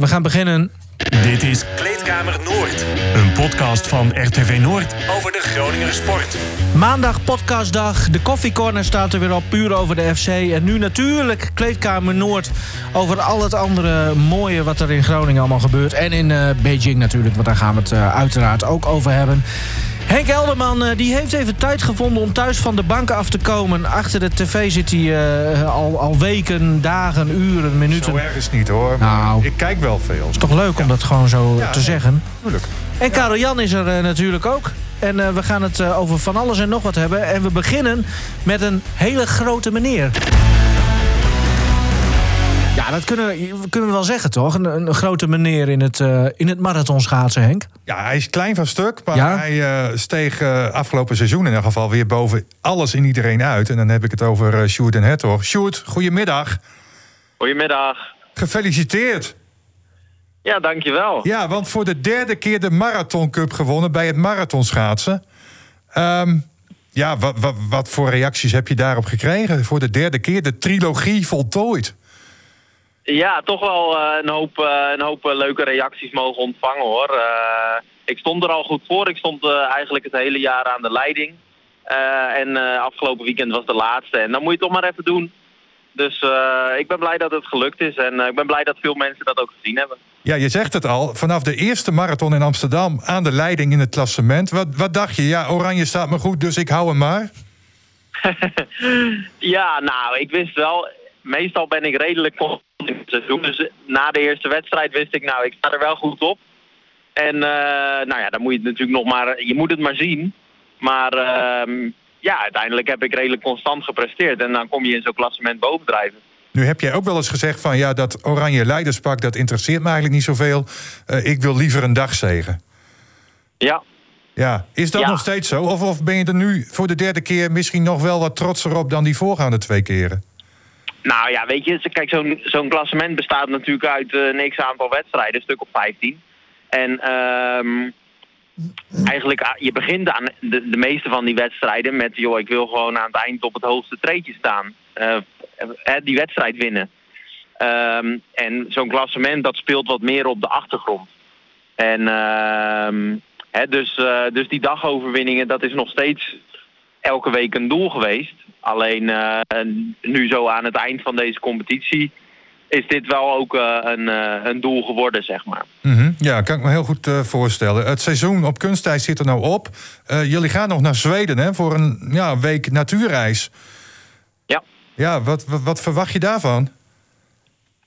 We gaan beginnen. Dit is Kleedkamer Noord. Een podcast van RTV Noord over de Groninger sport. Maandag podcastdag. De koffiecorner staat er weer op, puur over de FC. En nu natuurlijk Kleedkamer Noord over al het andere mooie wat er in Groningen allemaal gebeurt. En in uh, Beijing natuurlijk, want daar gaan we het uh, uiteraard ook over hebben. Henk Elderman uh, die heeft even tijd gevonden om thuis van de banken af te komen. Achter de tv zit hij uh, al, al weken, dagen, uren, minuten. Zo erg is niet hoor. Nou, ik kijk wel veel. Het is toch leuk om dat gewoon zo ja, te zeggen. Tuurlijk. En Karel Jan is er uh, natuurlijk ook. En we gaan het over van alles en nog wat hebben. En we beginnen met een hele grote meneer. Ja, dat kunnen, kunnen we wel zeggen, toch? Een, een grote meneer in het, uh, in het marathonschaatsen, Henk. Ja, hij is klein van stuk, maar ja? hij uh, steeg uh, afgelopen seizoen in ieder geval weer boven alles en iedereen uit. En dan heb ik het over uh, Sjoerd en Hertog. Sjoerd, goedemiddag. Goedemiddag. Gefeliciteerd. Ja, dankjewel. Ja, want voor de derde keer de Marathon Cup gewonnen bij het marathonschaatsen. Um, ja, wat, wat, wat voor reacties heb je daarop gekregen? Voor de derde keer de trilogie voltooid. Ja, toch wel uh, een hoop, uh, een hoop uh, leuke reacties mogen ontvangen hoor. ik stond er al goed voor. Ik stond eigenlijk het hele jaar aan de leiding. en afgelopen weekend was de laatste. En dan moet je het toch maar even doen. Dus ik ben blij dat het gelukt is. En ik ben blij dat veel mensen dat ook gezien hebben. Ja, je zegt het al. Vanaf de eerste marathon in Amsterdam aan de leiding in het klassement. Wat, wat dacht je? Ja, Oranje staat me goed, dus ik hou hem maar. ja, nou, ik wist wel meestal ben ik redelijk in het seizoen. Dus na de eerste wedstrijd wist ik, nou, ik sta er wel goed op. En uh, nou ja, dan moet je het natuurlijk nog maar, je moet het maar zien. Maar uh, ja, uiteindelijk heb ik redelijk constant gepresteerd. En dan kom je in zo'n klassement bovendrijven. Nu heb jij ook wel eens gezegd van ja, dat oranje leiderspak, dat interesseert me eigenlijk niet zoveel. Uh, ik wil liever een dagzegen. Ja. Ja, is dat ja. nog steeds zo? Of, of ben je er nu voor de derde keer misschien nog wel wat trotser op dan die voorgaande twee keren? Nou ja, weet je, kijk, zo'n zo'n klassement bestaat natuurlijk uit een x-aantal wedstrijden, een stuk op 15. En um, eigenlijk, je begint aan de, de meeste van die wedstrijden met, joh, ik wil gewoon aan het eind op het hoogste treedje staan. Uh, die wedstrijd winnen. Um, en zo'n klassement, dat speelt wat meer op de achtergrond. En um, hè, dus, dus die dagoverwinningen, dat is nog steeds elke week een doel geweest. Alleen uh, nu zo aan het eind van deze competitie is dit wel ook uh, een, uh, een doel geworden, zeg maar. Mm -hmm. Ja, kan ik me heel goed voorstellen. Het seizoen op kunstijs zit er nou op. jullie gaan nog naar Zweden hè, voor een ja, week natuurreis. Ja. Ja, wat, wat, wat verwacht je daarvan?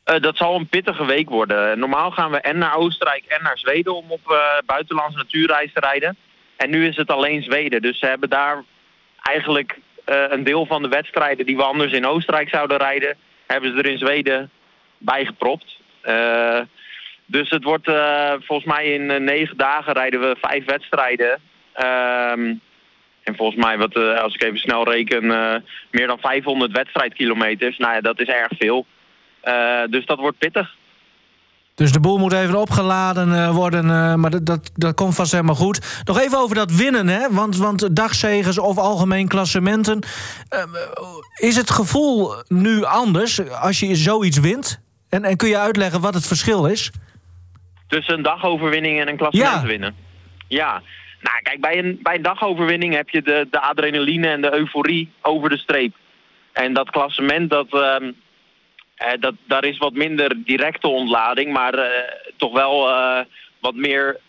dat zal een pittige week worden. Normaal gaan we en naar Oostenrijk en naar Zweden om op buitenlandse natuurreis te rijden. En nu is het alleen Zweden. Dus ze hebben daar eigenlijk een deel van de wedstrijden die we anders in Oostenrijk zouden rijden, hebben ze er in Zweden bijgepropt. Uh, dus het wordt uh, volgens mij in negen dagen rijden we vijf wedstrijden. Um, en volgens mij, wat, als ik even snel reken, meer dan 500 wedstrijdkilometers. Nou ja, dat is erg veel. dus dat wordt pittig. Dus de boel moet even opgeladen uh, worden, uh, maar dat, dat, dat komt vast helemaal goed. Nog even over dat winnen, hè? Want, want dagzegers of algemeen klassementen. Uh, is het gevoel nu anders als je zoiets wint? En, en kun je uitleggen wat het verschil is? Tussen een dagoverwinning en een klassement ja. winnen? Ja. Nou, kijk, bij een, bij een dagoverwinning heb je de, de adrenaline en de euforie over de streep. En dat klassement, dat... Uh, dat, daar is wat minder directe ontlading, maar uh, toch wel uh, wat meer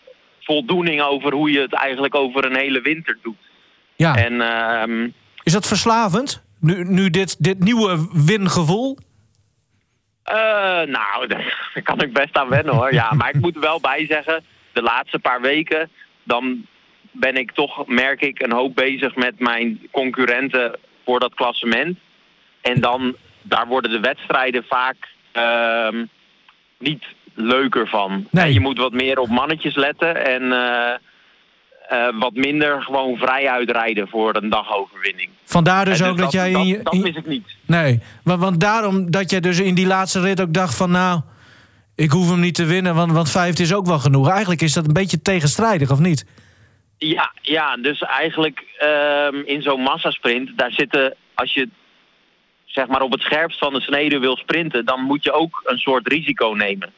voldoening over hoe je het eigenlijk over een hele winter doet. Ja. En, ehm, is dat verslavend? Nu, nu dit, dit nieuwe wingevoel? nou, daar kan ik best aan wennen hoor. Ja, maar ik moet er wel bij zeggen, de laatste paar weken, dan ben ik toch, merk ik, een hoop bezig met mijn concurrenten voor dat klassement. En dan daar worden de wedstrijden vaak uh, niet leuker van. Nee. Je moet wat meer op mannetjes letten en uh, uh, wat minder gewoon vrij uitrijden voor een dagoverwinning. Vandaar dus en ook dat, dat jij... Dat, in je, dat mis ik niet. Nee, want, want daarom dat jij dus in die laatste rit ook dacht van... nou, ik hoef hem niet te winnen, want, want vijfde is ook wel genoeg. Eigenlijk is dat een beetje tegenstrijdig, of niet? Ja, ja dus eigenlijk uh, in zo'n massasprint, daar zitten... als je zeg maar op het scherpst van de snede wil sprinten, dan moet je ook een soort risico nemen.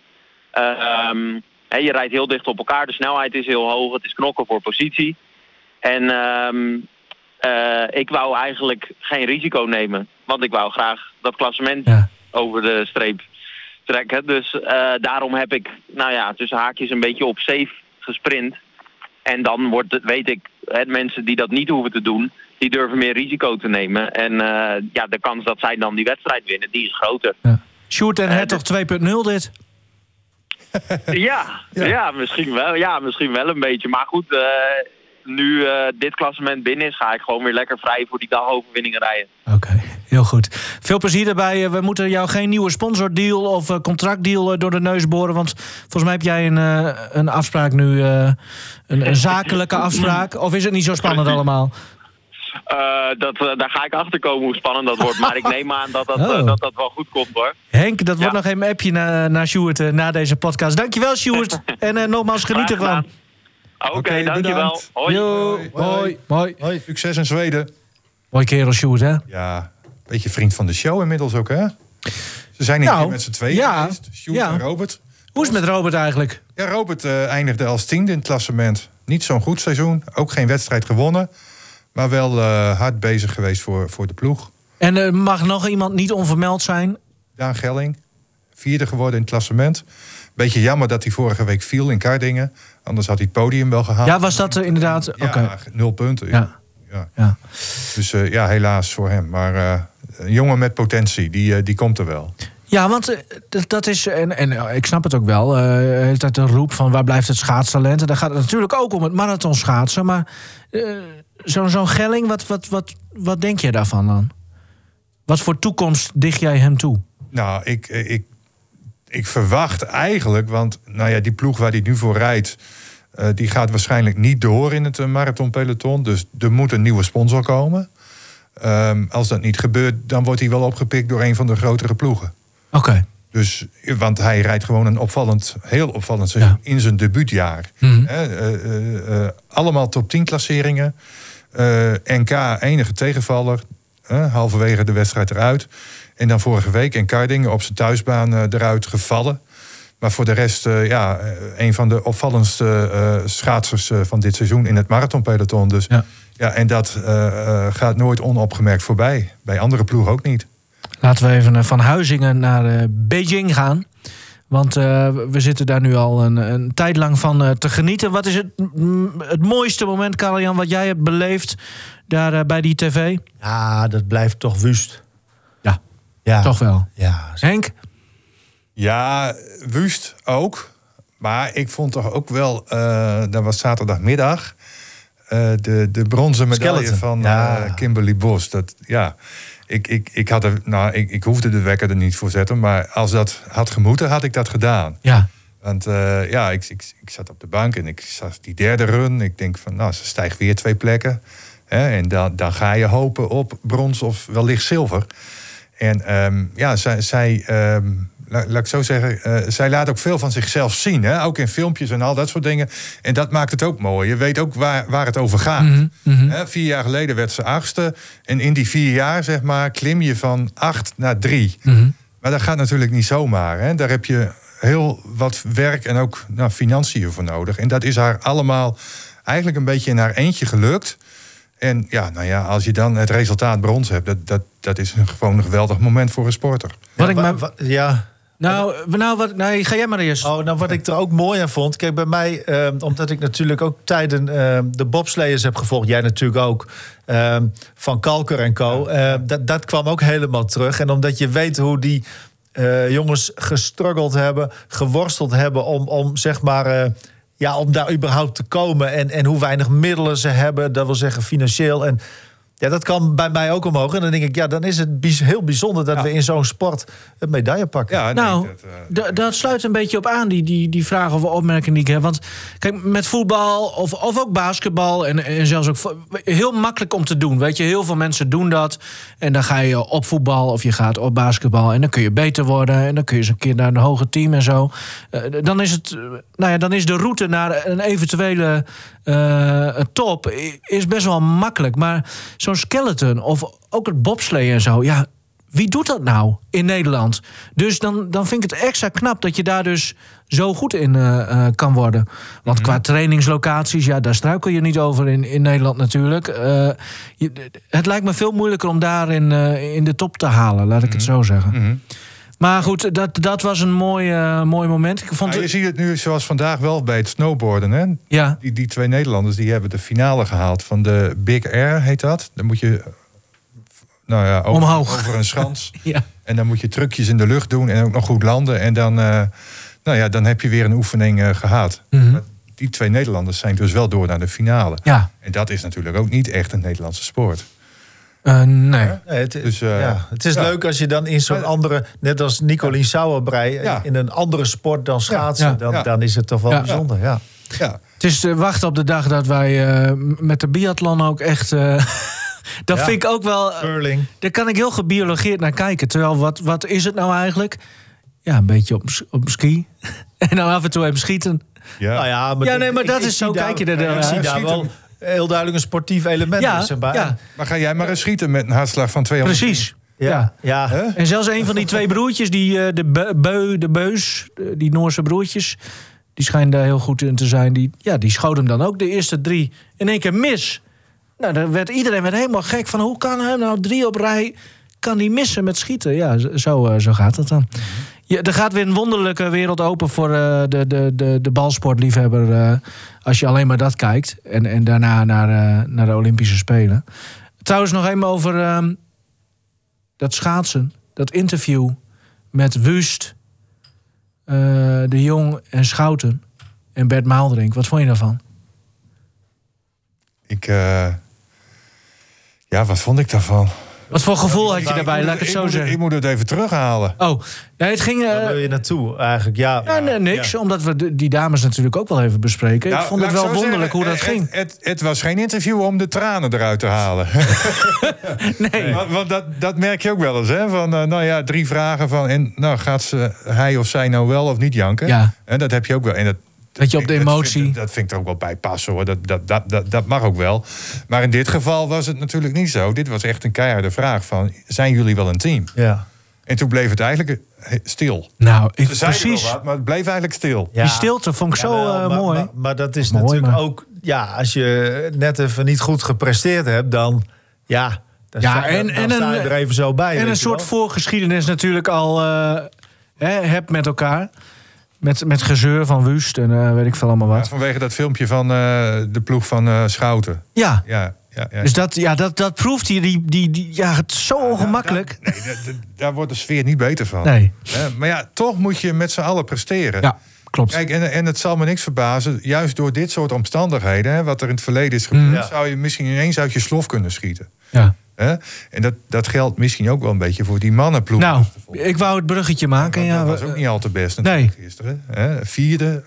Ehm, je rijdt heel dicht op elkaar, de snelheid is heel hoog, het is knokken voor positie. En ehm, eh, ik wou eigenlijk geen risico nemen, want ik wou graag dat klassement Ja. over de streep trekken. Dus eh, daarom heb ik, nou ja, tussen haakjes een beetje op safe gesprint. En dan wordt het, weet ik, hè, mensen die dat niet hoeven te doen, die durven meer risico te nemen. En eh, ja, de kans dat zij dan die wedstrijd winnen, die is groter. Sjoerd en Eh, Hertog 2.0 dit. Ja, ja. misschien wel. Ja, misschien wel een beetje. Maar goed, eh, nu eh, dit klassement binnen is, ga ik gewoon weer lekker vrij voor die dagoverwinningen rijden. Oké, heel goed. Veel plezier daarbij. We moeten jou geen nieuwe sponsordeal of contractdeal door de neus boren. Want volgens mij heb jij een, eh, een afspraak nu. eh, een, een zakelijke afspraak. Of is het niet zo spannend allemaal? Eh, dat, eh, daar ga ik achter komen hoe spannend dat wordt. Maar ik neem aan dat dat, eh, Oh. dat, dat wel goed komt hoor. Henk, dat wordt nog even een appje naar, naar Sjoerd eh, na deze podcast. Dankjewel, Sjoerd. En eh, nogmaals, geniet Graag ervan. gedaan. Oké, dankjewel. bedankt. Hoi. Yo, Hoi. hoi, mooi. Succes in Zweden. Mooi kerel, Sjoerd, hè? Ja, beetje vriend van de show inmiddels ook, hè? Ze zijn hier Nou, met z'n tweeën ja, geweest. Sjoerd ja. en Robert. Hoe is het met Robert eigenlijk? Ja, Robert eh, eindigde als tiende in het klassement. Niet zo'n goed seizoen. Ook geen wedstrijd gewonnen. Maar wel eh, hard bezig geweest voor, voor de ploeg. En er mag nog iemand niet onvermeld zijn? Daan Gelling, vierde geworden in het klassement. Beetje jammer dat hij vorige week viel in Kardingen. Anders had hij het podium wel gehaald. Ja, was dat eh, inderdaad? Ja, nul punten. Ja. Ja. Ja. Dus eh, ja, helaas voor hem. Maar eh, een jongen met potentie, die, eh, die komt er wel. Ja, want eh, dat- is, en, en eh, ik snap het ook wel, eh heeft dat een roep van waar blijft het schaatstalent? En dan gaat het natuurlijk ook om het marathon schaatsen. Maar eh, zo'n zo'n Gelling, wat, wat, wat, wat denk je daarvan dan? Wat voor toekomst dicht jij hem toe? Nou, ik, ik, ik verwacht eigenlijk, want nou ja, die ploeg waar hij nu voor rijdt, eh, die gaat waarschijnlijk niet door in het eh, marathonpeloton. Dus er moet een nieuwe sponsor komen. Ehm, als dat niet gebeurt, dan wordt hij wel opgepikt door een van de grotere ploegen. Oké. Dus, want hij rijdt gewoon een opvallend, heel opvallend seizoen in zijn debuutjaar. Mhm. Eh, allemaal top 10 klasseringen. Eh, NK enige tegenvaller. halverwege de wedstrijd eruit. En dan vorige week in Kardingen op zijn thuisbaan eh, eruit gevallen. Maar voor de rest, eh, ja, een van de opvallendste schaatsers van dit seizoen in het marathonpeloton. Dus Ja. ja, en dat gaat nooit onopgemerkt voorbij. Bij andere ploegen ook niet. Laten we even van Huizingen naar Beijing gaan. Want eh, we zitten daar nu al een, een tijd lang van eh, te genieten. Wat is het, mm, het mooiste moment, Karel-Jan, wat jij hebt beleefd daar eh, bij die tv? Ja, dat blijft toch wust. Ja, Ja, toch wel. Ja, Henk? Ja, Wust ook. Maar ik vond toch ook wel, eh dat was zaterdagmiddag, eh, de, de bronzen medaille Skeleton, van ja. eh, Kimberly Bos. Dat, ja, ik, ik, ik, had er, nou, ik, ik hoefde de wekker er niet voor zetten, maar als dat had gemoeten, had ik dat gedaan. Ja. Want eh, ja, ik, ik, ik zat op de bank en ik zag die derde run. Ik denk van, nou, ze stijgt weer twee plekken. Hè, en dan, dan ga je hopen op brons of wellicht zilver. En ehm, ja, zij, zij ehm, laat ik zo zeggen, eh, zij laat ook veel van zichzelf zien. Hè? Ook in filmpjes en al dat soort dingen. En dat maakt het ook mooi. Je weet ook waar, waar het over gaat. Mhm, Hè, vier jaar geleden werd ze achtste. En in die vier jaar, zeg maar, klim je van acht naar drie. Mhm. Maar dat gaat natuurlijk niet zomaar. Hè? Daar heb je heel wat werk en ook nou, financiën voor nodig. En dat is haar allemaal eigenlijk een beetje in haar eentje gelukt. En ja, nou ja, als je dan het resultaat brons hebt, dat, dat, dat is een, gewoon een geweldig moment voor een sporter. Wat ik maar- ja. Nou, nou, wat, nee, ga jij maar eerst. Oh, nou wat ik er ook mooi aan vond. Kijk, bij mij, eh, omdat ik natuurlijk ook tijden eh, de bobsleiers heb gevolgd. Jij natuurlijk ook. eh, van Kalker en Co. eh, dat, dat kwam ook helemaal terug. En omdat je weet hoe die eh, jongens gestruggeld hebben, geworsteld hebben om, om zeg maar. eh, ja, om daar überhaupt te komen en, en hoe weinig middelen ze hebben, dat wil zeggen financieel. En ja, dat kan bij mij ook omhoog. En dan denk ik, ja, dan is het bijz- heel bijzonder dat we in zo'n sport een medaille pakken. Ja, nee, Nou, dat, eh, da- dat sluit een beetje op aan, die, die, die vragen of opmerkingen die ik heb. Want kijk, met voetbal of, of ook basketbal en, en zelfs ook... Heel makkelijk om te doen, weet je. Heel veel mensen doen dat. En dan ga je op voetbal of je gaat op basketbal... en dan kun je beter worden en dan kun je eens een keer naar een hoger team en zo. Eh, dan, is het, eh, nou ja, dan is de route naar een eventuele eh, top is best wel makkelijk. Maar zo'n skeleton of ook het bobslee en zo... ja wie doet dat nou in Nederland? Dus dan, dan vind ik het extra knap dat je daar dus zo goed in eh, eh, kan worden. Want qua trainingslocaties, ja, daar struikel je niet over in, in Nederland natuurlijk. Eh, je- het lijkt me veel moeilijker om daar in, in de top te halen, laat ik het zo zeggen. Maar goed, dat, dat was een mooi, eh, mooi moment. Ik vond je ziet het nu zoals vandaag wel bij het snowboarden. Hè? ja, Die, die twee Nederlanders die hebben de finale gehaald van de Big Air, heet dat. Dan moet je nou ja, over, Omhoog. over een schans. ja. en dan moet je trucjes in de lucht doen en ook nog goed landen. En dan, eh, nou ja, dan heb je weer een oefening eh, gehad. Mhm. Die twee Nederlanders zijn dus wel door naar de finale. ja. En dat is natuurlijk ook niet echt een Nederlandse sport. Eh, nee. Het, Dus, eh, ja, het is ja. leuk als je dan in zo'n andere, net als Nicolien Sauerbrei, Ja. in een andere sport dan schaatsen, Ja. Dan, Ja. dan is het toch wel Ja. bijzonder. Ja. Ja, Het is eh, wachten op de dag dat wij eh, met de biathlon ook echt. eh, dat Ja. vind ik ook wel. Curling. daar kan ik heel gebiologeerd naar kijken. Terwijl, wat, wat is het nou eigenlijk? Ja, een beetje op, op ski. en dan af en toe even schieten. ja. Nou ja, maar, Ja, nee, maar ik- dat ik is zo, daar- kijk je er dan Ik naar. zie daar wel heel duidelijk een sportief element Ja, maar. ja, Maar ga jij maar eens schieten met een hartslag van 200. precies. Ja, Ja. En zelfs een van die twee broertjes, die, eh, de, Beu- de Beus, die Noorse broertjes, die schijnen daar heel goed in te zijn. Die, ja, die schoot hem dan ook de eerste drie in één keer mis. Nou, daar werd iedereen werd helemaal gek van hoe kan hij nou drie op rij kan die missen met schieten? Ja, zo- zo, eh, zo gaat het dan. Ja, er gaat weer een wonderlijke wereld open voor eh, de, de, de, de balsportliefhebber. eh, als je alleen maar dat kijkt. En, en daarna naar, eh, naar de Olympische Spelen. Trouwens, nog even over ehm, dat schaatsen. Dat interview met Wust, De Jong en Schouten. En Bert Maalderink. Wat vond je daarvan? Ik, ja, wat vond ik daarvan? Wat voor gevoel had je daarbij? moet Laat ik het zo moet zeggen. Ik moet het even terughalen. Oh, nee, het ging... eh, Waar wil je naartoe eigenlijk? Ja, ja, nee, niks. Omdat we die dames natuurlijk ook wel even bespreken. Nou, ik vond het wel wonderlijk zeggen, hoe dat het, ging. Het, het, het was geen interview om de tranen eruit te halen. Nee. Want, want dat, dat merk je ook wel eens. Hè? Van, eh, nou ja, drie vragen van... En nou, gaat ze, hij of zij nou wel of niet janken? Ja. En dat heb je ook wel. En dat, Dat je op de dat emotie- vind- dat vind ik er ook wel bij passen hoor. Dat, dat, dat, dat, dat mag ook wel. Maar in dit geval was het natuurlijk niet zo. Dit was echt een keiharde vraag van... Zijn jullie wel een team? ja. En toen bleef het eigenlijk eh, stil. Nou, ik, Ze zeiden precies. wel wat, maar het bleef eigenlijk stil. Ja. Die stilte vond ik zo eh, maar, mooi. Maar, maar dat is Mooi, natuurlijk maar- ook... Ja, als je net even niet goed gepresteerd hebt, dan... Ja, dan, Ja, sta, en- dan en sta een- je er even zo bij. en een soort wel. voorgeschiedenis natuurlijk al eh, hè, heb met elkaar. Met, met gezeur van Wust en eh, weet ik veel allemaal Ja, wat. vanwege dat filmpje van eh, de ploeg van eh, Schouten. Ja, Ja, ja, ja. dus dat, ja, dat, dat proeft hij. Die, die, die, ja, het is zo ongemakkelijk. Nee, da- da- daar wordt de sfeer niet beter van. Nee, maar ja, toch moet je met z'n allen presteren. ja, klopt. Kijk, en, en het zal me niks verbazen, juist door dit soort omstandigheden, hè, wat er in het verleden is gebeurd, Ja. zou je misschien ineens uit je slof kunnen schieten. Ja. Hè? En dat, dat geldt misschien ook wel een beetje voor die mannenploeg. Nou, ik wou het bruggetje maken. dat, Ja, dat was ook niet al te best natuurlijk gisteren. Hè? Vierde,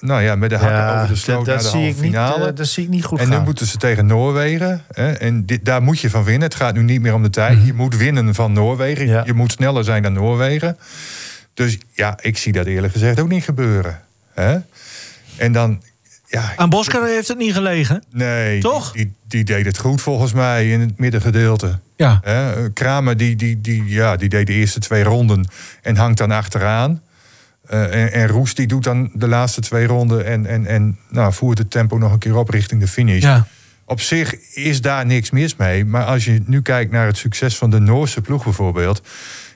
nou ja, met de hakken Ja, over de sloot dat naar de zie halve ik niet, finale. eh, dat zie ik niet goed En nu gaan. moeten ze tegen Noorwegen. Hè? En dit, daar moet je van winnen. Het gaat nu niet meer om de tijd. Je moet winnen van Noorwegen. Ja. Je moet sneller zijn dan Noorwegen. Dus ja, ik zie dat eerlijk gezegd ook niet gebeuren. Hè? En dan, ja, Aan Bosker heeft het niet gelegen. nee, Toch? Die, die, deed het goed volgens mij in het middengedeelte. Ja. Hè? Kramer die, die, die, ja, die deed de eerste twee ronden en hangt dan achteraan. Eh, en, en Roes die doet dan de laatste twee ronden en, en, en nou, voert het tempo nog een keer op richting de finish. ja. Op zich is daar niks mis mee. Maar als je nu kijkt naar het succes van de Noorse ploeg bijvoorbeeld.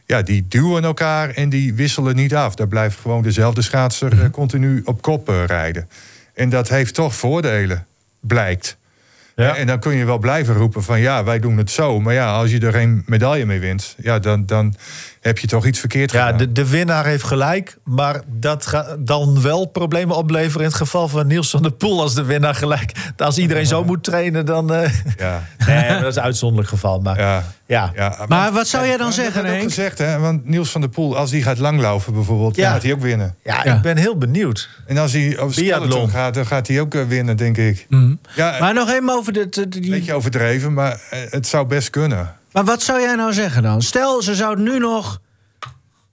Ja, die duwen elkaar en die wisselen niet af. Daar blijft gewoon dezelfde schaatser Mhm. eh, continu op kop eh, rijden. En dat heeft toch voordelen, blijkt. Ja. En dan kun je wel blijven roepen van ja, wij doen het zo. Maar ja, als je er geen medaille mee wint, ja, dan, dan heb je toch iets verkeerd Ja, gedaan. de, de winnaar heeft gelijk, maar dat gaat dan wel problemen opleveren in het geval van Niels van der Poel als de winnaar gelijk. Als iedereen zo moet trainen, dan. eh, Ja, nee, maar dat is een uitzonderlijk geval. Maar ja, ja. ja. Ja, Maar wat zou jij dan dat zeggen, ook Henk? gezegd, hè? Want Niels van der Poel, als die gaat langlopen bijvoorbeeld, Ja. dan gaat hij ook winnen. Ja. ik ben heel benieuwd. En als hij over Biathlon. skeleton gaat, dan gaat hij ook eh, winnen, denk ik. Mhm. Ja, Maar nog even over dit. een Die... beetje overdreven, maar eh, het zou best kunnen. Maar wat zou jij nou zeggen dan? Stel, ze zouden nu nog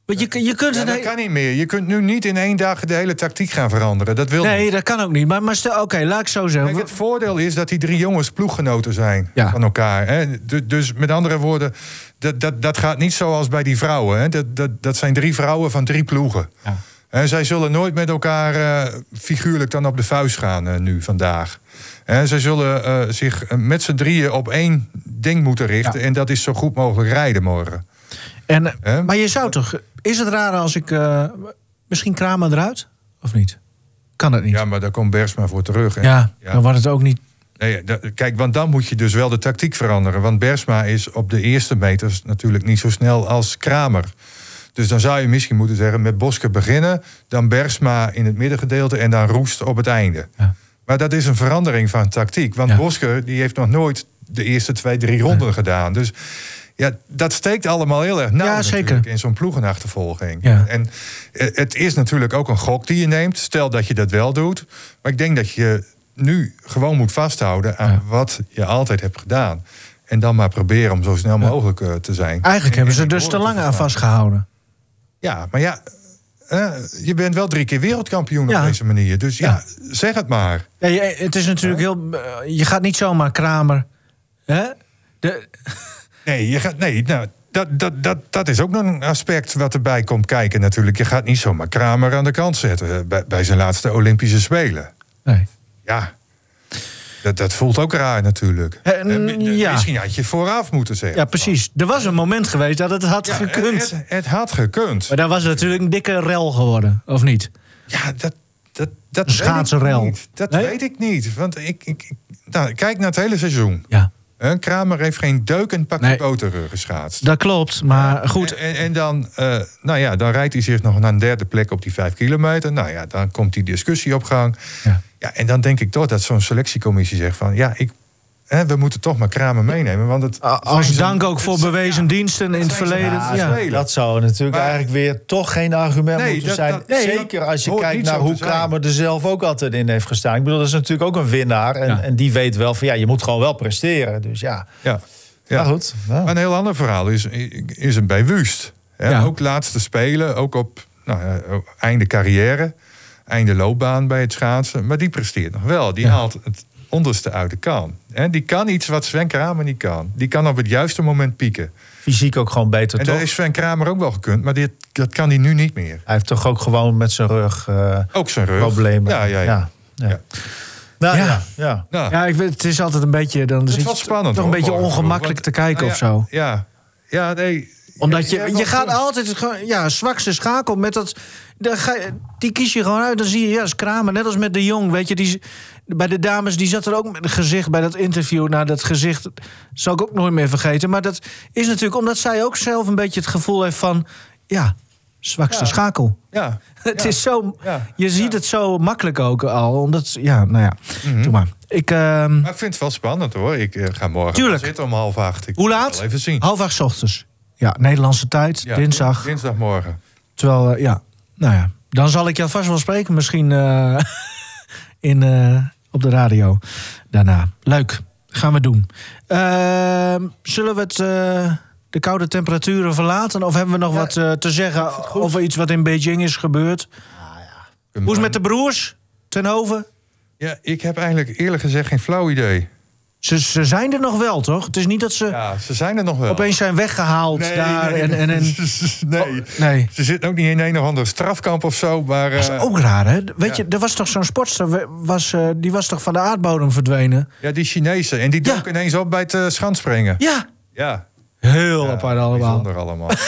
Want je, je kunt Ja, dat kan niet meer. Je kunt nu niet in één dag de hele tactiek gaan veranderen. Dat wil niet. Nee, dat kan ook niet. Maar, maar stel, oké, laat ik zo zeggen. Kijk, het voordeel is dat die drie jongens ploeggenoten zijn Ja. van elkaar. Hè? Du- Dus met andere woorden, dat, dat, dat gaat niet zoals bij die vrouwen. Hè? Dat, dat, dat zijn drie vrouwen van drie ploegen. Ja. En zij zullen nooit met elkaar eh, figuurlijk dan op de vuist gaan eh, nu vandaag. En zij zullen eh, zich eh, met z'n drieën op één ding moeten richten. Ja. En dat is zo goed mogelijk rijden morgen. En, eh, maar je zou toch... Is het raar als ik... misschien Kramer eruit? Of niet? Kan het niet? Ja, maar daar komt Bersma voor terug. Ja, ja. dan wordt het ook niet... Nee, kijk, want dan moet je dus wel de tactiek veranderen. Want Bersma is op de eerste meters natuurlijk niet zo snel als Kramer. Dus dan zou je misschien moeten zeggen: met Bosker beginnen, dan Bersma in het middengedeelte en dan Roest op het einde. Ja. Maar dat is een verandering van tactiek. Want Ja. Bosker die heeft nog nooit de eerste twee, drie ronden gedaan. Dus ja, dat steekt allemaal heel erg nauw Ja, zeker. in zo'n ploegenachtervolging. Ja. En eh, het is natuurlijk ook een gok die je neemt. Stel dat je dat wel doet. Maar ik denk dat je nu gewoon moet vasthouden aan Ja. wat je altijd hebt gedaan. En dan maar proberen om zo snel mogelijk eh, te zijn. Eigenlijk En- hebben en ze dus te lang aan vastgehouden. Ja, maar ja, eh, je bent wel drie keer wereldkampioen Ja. op deze manier. Dus ja, zeg het maar. Ja, je- het is natuurlijk heel... eh, Je gaat niet zomaar Kramer... Hè? De, Nee, je gaat, nee nou, dat, dat, dat, dat is ook nog een aspect wat erbij komt kijken natuurlijk. Je gaat niet zomaar Kramer aan de kant zetten eh, bij, bij zijn laatste Olympische Spelen. nee. Ja, dat, dat voelt ook raar natuurlijk. Eh, Eh, mi- ja. Misschien had je vooraf moeten zeggen. Ja, precies. Er was een moment geweest dat het had Ja, gekund. Het, het had gekund. Maar dan was het natuurlijk een dikke rel geworden, of niet? Ja, dat, dat, dat Een schaatsenrel. weet ik niet. Dat Nee? weet ik niet. Want ik, ik, ik- nou, kijk naar het hele seizoen. Ja, Kramer heeft geen deuk en pakje Nee. boter eh, geschaatst. dat klopt. Maar goed, En, en, en dan, eh, nou ja, dan rijdt hij zich nog naar een derde plek op die vijf kilometer. Nou ja, dan komt die discussie op gang. Ja. Ja, en dan denk ik toch dat zo'n selectiecommissie zegt van... ja, ik, hè, we moeten toch maar Kramer meenemen. Want het, a- het als dank ook voor bewezen ja, diensten in het verleden. Ja. Dat zou natuurlijk Maar- eigenlijk weer toch geen argument Nee, moeten dat- zijn. dat- nee, Zeker als je kijkt naar hoe. Kramer er zelf ook altijd in heeft gestaan. Ik bedoel, dat is natuurlijk ook een winnaar. En, Ja. en die weet wel van ja, je moet gewoon wel presteren. Dus ja, Ja. Ja. maar goed. Maar een heel ander verhaal is, is een bij Wust. Ook laatste spelen, ook op nou, ja, einde carrière, einde loopbaan bij het schaatsen. Maar die presteert nog wel. Die Ja. haalt het onderste uit de kan. Hè? Die kan iets wat Sven Kramer niet kan. Die kan op het juiste moment pieken. Fysiek ook gewoon beter, En toch? dat is Sven Kramer ook wel gekund, maar dit, dat kan hij nu niet meer. Hij heeft toch ook gewoon met zijn rug eh, Ook zijn rug. problemen. Ja, ja, ja. ja. ja. Nou, Ja. ja. ja. Nou, Ja, ik weet, het is altijd een beetje... Dan het is wel spannend. toch een beetje ongemakkelijk want- te kijken nou of ja, zo. Ja, ja nee. Omdat je, je gaat altijd gewoon, ja, zwakste schakel met dat. dan ga je- die kies je gewoon uit. Dan zie je, ja, is Kramer. Net als met de Jong. Weet je, die, bij de dames, die zat er ook met een gezicht bij dat interview. Nou, dat gezicht zal ik ook nooit meer vergeten. Maar dat is natuurlijk omdat zij ook zelf een beetje het gevoel heeft van. Ja, zwakste Ja. schakel. Ja, Het ja. is zo. Ja. Je ziet het zo makkelijk ook al. Omdat, ja, nou ja. Mhm. Doe maar. Ik, ehm, Maar ik vind het wel spannend hoor. Ik eh, ga morgen Tuurlijk. zitten om half acht. Ik hoe laat? Even zien. Half acht 's ochtends. Ja, Nederlandse tijd. Ja, dinsdag. Dinsdagmorgen. Terwijl, eh, ja, nou ja, dan zal ik jou vast wel spreken. Misschien eh, in, eh, op de radio daarna. Leuk, gaan we doen. Ehm, zullen we het, de koude temperaturen verlaten? Of hebben we nog wat te zeggen over iets wat in Beijing is gebeurd? Hoe is het met de broers ten Hoven? Ja, ik heb eigenlijk eerlijk gezegd geen flauw idee. Ze, ze zijn er nog wel, toch? Het is niet dat ze Ja, ze zijn er nog wel. opeens zijn weggehaald Nee, daar. nee, en, en, en, nee. nee. Ze zitten ook niet in een of ander strafkamp of zo. Maar, Dat is eh, ook raar, hè? Weet ja. je, er was toch zo'n sportster, was, eh, die was toch van de aardbodem verdwenen? ja, die Chinezen. En die Ja. dook ineens op bij het uh, schanspringen. Ja, Ja. Heel Ja, apart allemaal. Bijzonder allemaal.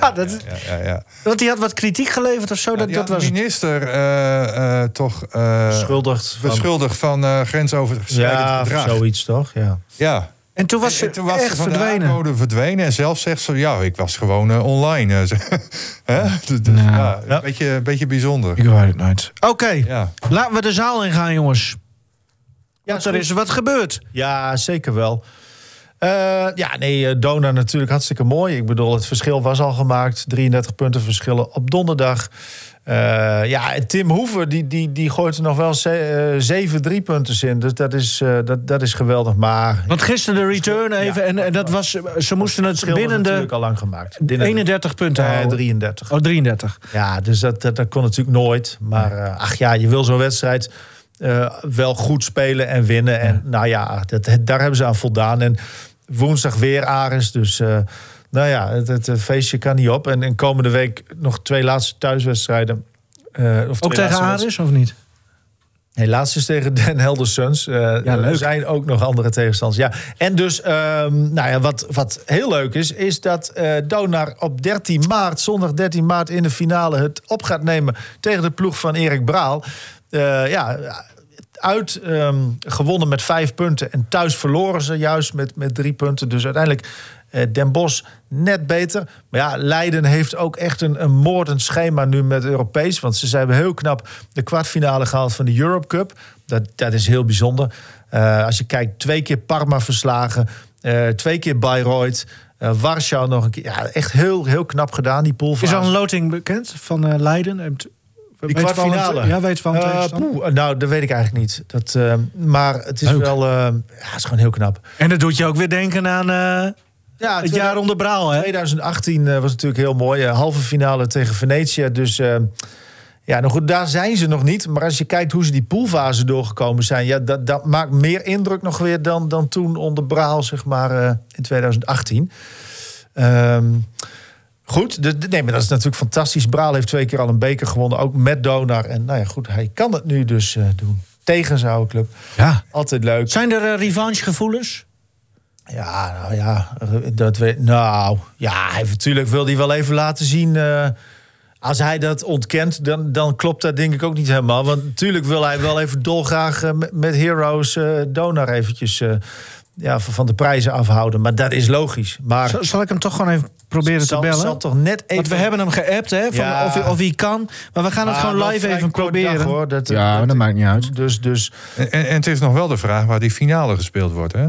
Ja, dat, ja, ja, ja. want die had wat kritiek geleverd of zo. dat, dat was de minister eh, eh, toch eh, Schuldigd van... beschuldigd van eh grensoverschrijdend Ja, gedrag. zoiets toch? Ja. Ja. En toen was ze En toen was echt ze van verdwenen. verdwenen. En zelf zegt ze, ja, ik was gewoon online. Hè? Dus, dus, Nou. ja, Ja. Een, beetje, een beetje bijzonder. Ik weet het nooit. Oké, Ja. laten we de zaal in gaan, jongens. Ja, er is wat gebeurd. Ja, zeker wel. Eh, ja, nee, eh, Dona natuurlijk hartstikke mooi. Ik bedoel, het verschil was al gemaakt. 33 punten verschillen op donderdag. Eh, ja, Tim Hoeven die, die, die gooit er nog wel ze, eh, zeven drie punten in. Dus dat is, dat, dat is geweldig. Maar Want gisteren de return even. en, en dat was, ze moesten het binnen de natuurlijk al lang gemaakt. Binnen de- 31 punten eh, houden. 33. Oh, 33. Ja, dus dat, dat, dat kon natuurlijk nooit. Maar ach ja, je wil zo'n wedstrijd eh, wel goed spelen en winnen. En nou ja, dat, daar hebben ze aan voldaan. En woensdag weer Ares. Dus eh, nou ja, het, het, het feestje kan niet op. En, en komende week nog twee laatste thuiswedstrijden. Eh, of Ook tegen Aris of niet? Nee, laatst is tegen Den Helder Suns. Ja. Er zijn ook nog andere tegenstanders. Ja. En dus, ehm, nou ja, wat, wat heel leuk is, is dat eh Donar op 13 maart, zondag 13 maart in de finale, het op gaat nemen tegen de ploeg van Erik Braal. Eh, ja, uit ehm, gewonnen met vijf punten en thuis verloren ze juist met, met drie punten. Dus uiteindelijk eh, Den Bosch net beter. Maar ja, Leiden heeft ook echt een, een moordend schema nu met Europees. Want ze zijn heel knap de kwartfinale gehaald van de Europe Cup. Dat, dat is heel bijzonder. Eh, als je kijkt, twee keer Parma verslagen. twee keer Bayreuth. eh, Warschau nog een keer. Ja, echt heel, heel knap gedaan, die poolfase. Is al een loting bekend van Leiden? Die weet van kwartfinale? Ja, weet van poeh, nou, dat weet ik eigenlijk niet. Dat, eh, maar het is Leuk. wel... ja, het is gewoon heel knap. En dat doet je ook weer denken aan Ja, het jaar onder Braal, hè? 2018 eh, was natuurlijk heel mooi. Halve finale tegen Venetië. Dus ja, nou goed, daar zijn ze nog niet. Maar als je kijkt hoe ze die poolfase doorgekomen zijn... Ja, dat, dat maakt meer indruk nog weer dan, dan toen onder Braal, zeg maar, in 2018. Ehm, goed, de, de- nee, maar dat is natuurlijk fantastisch. Braal heeft twee keer al een beker gewonnen, ook met Donar. En nou ja, goed, hij kan het nu dus eh, doen. Tegen zijn oude club. Ja. Altijd leuk. Zijn er eh, revanchegevoelens? Ja, nou ja, dat weet. Nou, ja, hij natuurlijk wil hij wel even laten zien. eh, als hij dat ontkent, dan, dan klopt dat denk ik ook niet helemaal. Want natuurlijk wil hij wel even dolgraag eh, met, Heroes eh Donar eventjes eh, ja, van van de prijzen afhouden. Maar dat is logisch. Maar Zal, zal ik hem toch gewoon even proberen zal, te bellen? zal toch net even. Want we hebben hem geappt, hè? Van Ja. of, hij, of hij kan. Maar we gaan het Ah, gewoon live even proberen. dag, hoor. Dat, ja, dat, maakt niet uit. Dus, dus En, en het is nog wel de vraag waar die finale gespeeld wordt, hè?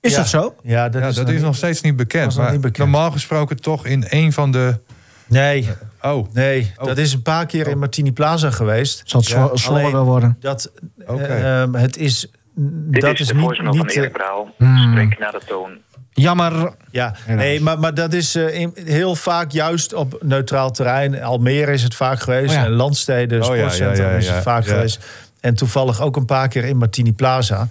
Is Ja. dat zo? ja, dat ja, is, dat nog is nog niet- steeds niet bekend. Maar niet bekend. normaal gesproken toch in een van de... Nee, Oh, nee, Oh. dat is een paar keer in Martini Plaza geweest. Zal het Ja, wel worden? Dat, Oké. eh, ehm, het is. Dit dat is, is de niet, voicemail van niet Erik Braal. Hmm. Spreek naar de toon. Jammer. ja, nee, maar, maar dat is eh, in- heel vaak juist op neutraal terrein. Almere is het vaak geweest. Oh ja. En Landsteden, Oh ja, Sportcentrum ja, ja, is het ja, vaak ja. geweest. En toevallig ook een paar keer in Martini Plaza.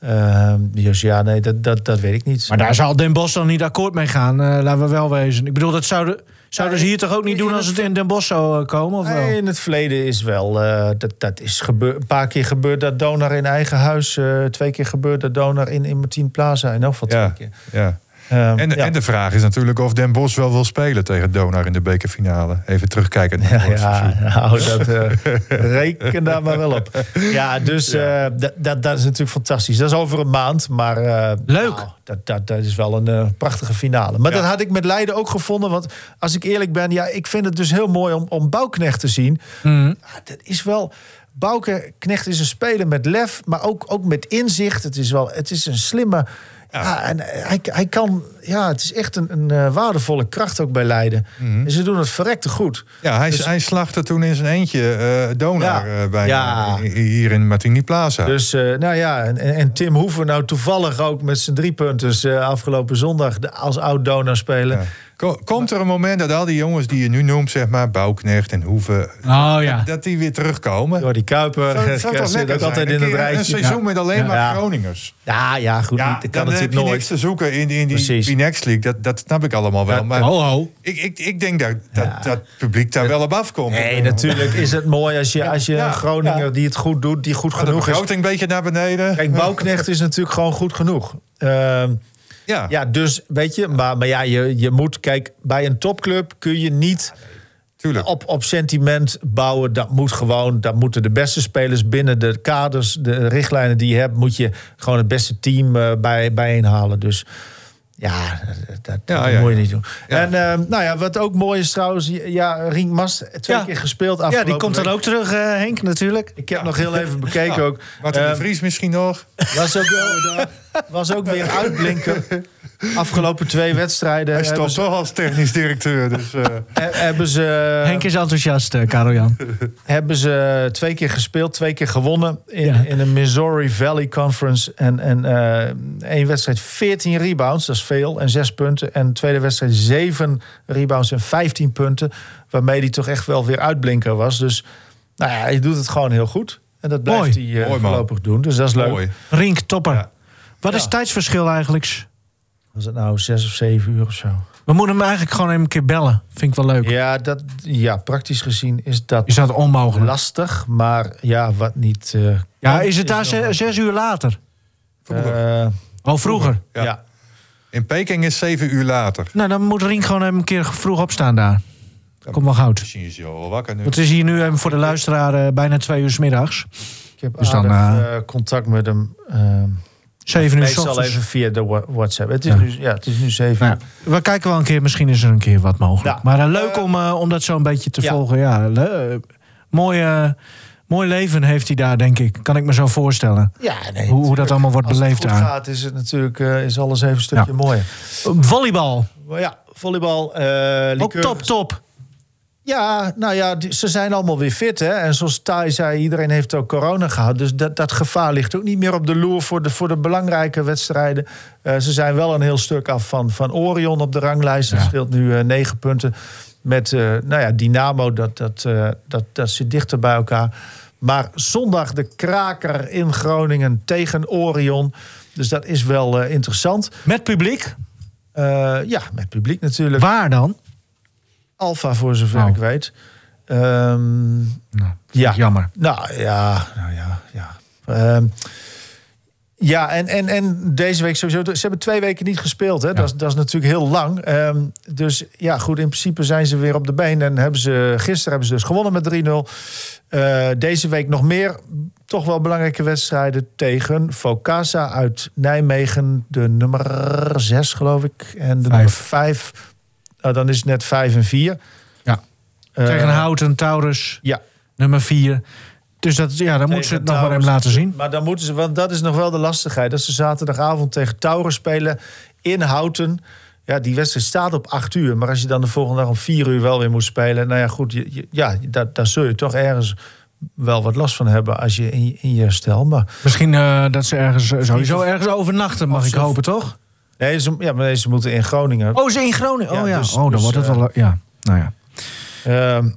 Ehm, dus ja, nee, dat, dat, dat weet ik niet. Maar daar zal Den Bosch dan niet akkoord mee gaan. eh, laten we wel wezen. Ik bedoel, dat zouden, zouden ze hier toch ook niet doen als het in Den Bosch zou eh, komen? Of wel? Nee, in het verleden is wel. eh, dat, dat is gebeur, een paar keer gebeurd dat Donar in eigen huis. eh, twee keer gebeurd dat Donar in, in Martini Plaza. En nog wat ja. twee keer. ja. Ehm, En, ja. en de vraag is natuurlijk of Den Bosch wel wil spelen tegen Donar in de bekerfinale. Even terugkijken naar Ja, het ja, seizoen. nou, dat, eh, reken daar maar wel op. Ja, dus eh, dat, dat, dat is natuurlijk fantastisch. Dat is over een maand, maar... eh, Leuk. nou, dat, dat, dat is wel een prachtige finale. Maar Ja. dat had ik met Leiden ook gevonden. Want als ik eerlijk ben, ja, ik vind het dus heel mooi om, om Bouwknecht te zien. Ja, dat is wel... Bouwknecht is een speler met lef, maar ook, ook met inzicht. Het is, wel, het is een slimme... Ja. en hij, hij kan... Ja, het is echt een, een eh, waardevolle kracht ook bij Leiden. En ze doen het verrekte goed. Ja, hij, Dus- hij slachtte toen in zijn eentje eh Donar Ja. eh, bij, Ja. hier in Martini Plaza. Dus nou ja, en, en Tim Hoeven nou toevallig ook met zijn drie punten afgelopen zondag als oud-donor spelen. Komt er een moment dat al die jongens die je nu noemt, zeg maar, Bouwknecht en Hoeven, Oh ja. dat die weer terugkomen? Door die Kuiper toch lekker ook altijd in het keer Een rijtje. seizoen met alleen maar Ja. Groningers. Ja, ja, goed. Ja, niet, dat dan kan heb natuurlijk je nooit. niks te zoeken in, in die, Precies. die Next League. Dat, dat snap ik allemaal wel. Ja, maar Ho, ho. ik, ik, ik denk dat dat, Ja. dat publiek daar wel op afkomt. Nee, natuurlijk is het mooi als je, als je Ja, een Groninger ja. die het goed doet, die goed genoeg is. een beetje naar beneden. Kijk, Bouwknecht is natuurlijk gewoon goed genoeg. Ehm, ja. ja, dus weet je, maar, maar ja, je, je moet, kijk, bij een topclub kun je niet tuurlijk. op, op sentiment bouwen. Dat moet gewoon, dat moeten de beste spelers binnen de kaders, de richtlijnen die je hebt, moet je gewoon het beste team eh, bij, bijeenhalen. Dus ja, dat, dat, Ja, dat ja, moet je ja. niet doen. Ja. En ehm, nou ja, wat ook mooi is trouwens, ja, Rink Mast twee Ja. keer gespeeld Ja, afgelopen die komt dan ook terug, eh, Henk, natuurlijk. Ik heb nog heel even bekeken Ja. ook. Martin de Ehm, Vries misschien nog. was ook, wel, was ook weer uitblinker. Afgelopen twee wedstrijden Hij stopt ze, toch als technisch directeur. Dus, eh, he- hebben ze, Henk is enthousiast, eh, Karel Jan. hebben ze twee keer gespeeld, twee keer gewonnen in, Ja. in de Missouri Valley Conference. En, en eh, één wedstrijd 14 rebounds, dat is veel, en zes punten. En de tweede wedstrijd 7 rebounds en 15 punten. Waarmee hij toch echt wel weer uitblinker was. Dus nou ja, hij doet het gewoon heel goed. En dat blijft Mooi. hij eh, Mooi, voorlopig doen. Dus dat is leuk. mooi. Rink, topper. Ja. Wat is Ja. het tijdsverschil eigenlijk? was het nou zes of zeven uur of zo. We moeten hem eigenlijk gewoon even een keer bellen. Vind ik wel leuk. Ja, dat, ja praktisch gezien is dat, is dat onmogelijk. lastig. Maar ja, wat niet... Eh, ja, is het daar zes, uur later? Vroeger. Eh, oh, vroeger? ja. In Peking is zeven uur later. Nou, dan moet Rink gewoon even een keer vroeg opstaan daar. Kom wel goud. Misschien is hij al wakker nu. Want het is hier nu eh, voor de luisteraar bijna twee uur s middags. Ik heb dus dan, contact met hem. Ehm, zeven uur Meestal even via de WhatsApp. Het is. Nu, ja, het is nu 7 nou uur. We kijken wel een keer, misschien is er een keer wat mogelijk. Maar eh, leuk eh, om, eh, om dat zo een beetje te volgen. Ja, mooi, Mooie mooi leven heeft hij daar, denk ik. Kan ik me zo voorstellen. Ja, nee, hoe, dat allemaal wordt beleefd beleefd. Als het gaat, is het natuurlijk is alles even een stukje mooier. Volleybal. Ja, volleybal. Ook top, top. Ja, nou ja, ze zijn allemaal weer fit. Hè? En zoals Thij zei, iedereen heeft ook corona gehad. Dus dat, dat gevaar ligt ook niet meer op de loer voor de, voor de belangrijke wedstrijden. Eh, ze zijn wel een heel stuk af van, van Orion op de ranglijst. Dat Ja. scheelt nu eh, negen punten. Met eh, nou ja, Dynamo, dat, dat, dat, dat zit dichter bij elkaar. Maar zondag de kraker in Groningen tegen Orion. Dus dat is wel interessant. Met publiek. Ja, met publiek natuurlijk. Waar dan? Alfa, voor zover Oh. ik weet. Ehm, Nou, ja. Jammer. Nou ja, nou ja, ja. Ehm, ja, en, en, en deze week sowieso. Ze hebben twee weken niet gespeeld. Hè? Dat, is, dat is natuurlijk heel lang. Ehm, dus ja, goed, in principe zijn ze weer op de been. En hebben ze, gisteren hebben ze dus gewonnen met 3-0. Eh, deze week nog meer, toch wel belangrijke wedstrijden tegen Focasa uit Nijmegen. De nummer 6, geloof ik. En de Vijf. nummer 5. Nou, dan is het net 5 en 4. Ja. Tegen Houten, Taurus, Ja, nummer vier. Dus dat, ja, dan moeten ze het nog maar even laten zien. Maar dan moeten ze, want dat is nog wel de lastigheid. Dat ze zaterdagavond tegen Taurus spelen in Houten. Ja, die wedstrijd staat op 8 uur. Maar als je dan de volgende dag om 4 uur wel weer moet spelen. Nou ja, goed, je, je- ja, daar, daar zul je toch ergens wel wat last van hebben als je in, je- in je stel. Maar Misschien eh, dat ze ergens, sowieso ergens overnachten, mag Of ik hopen, toch? Nee, ze, ja, maar ze moeten in Groningen. Oh, ze in Groningen. Ja, Oh ja, dus- oh, dan dus, wordt het eh, wel... Ja, nou ja. Ehm,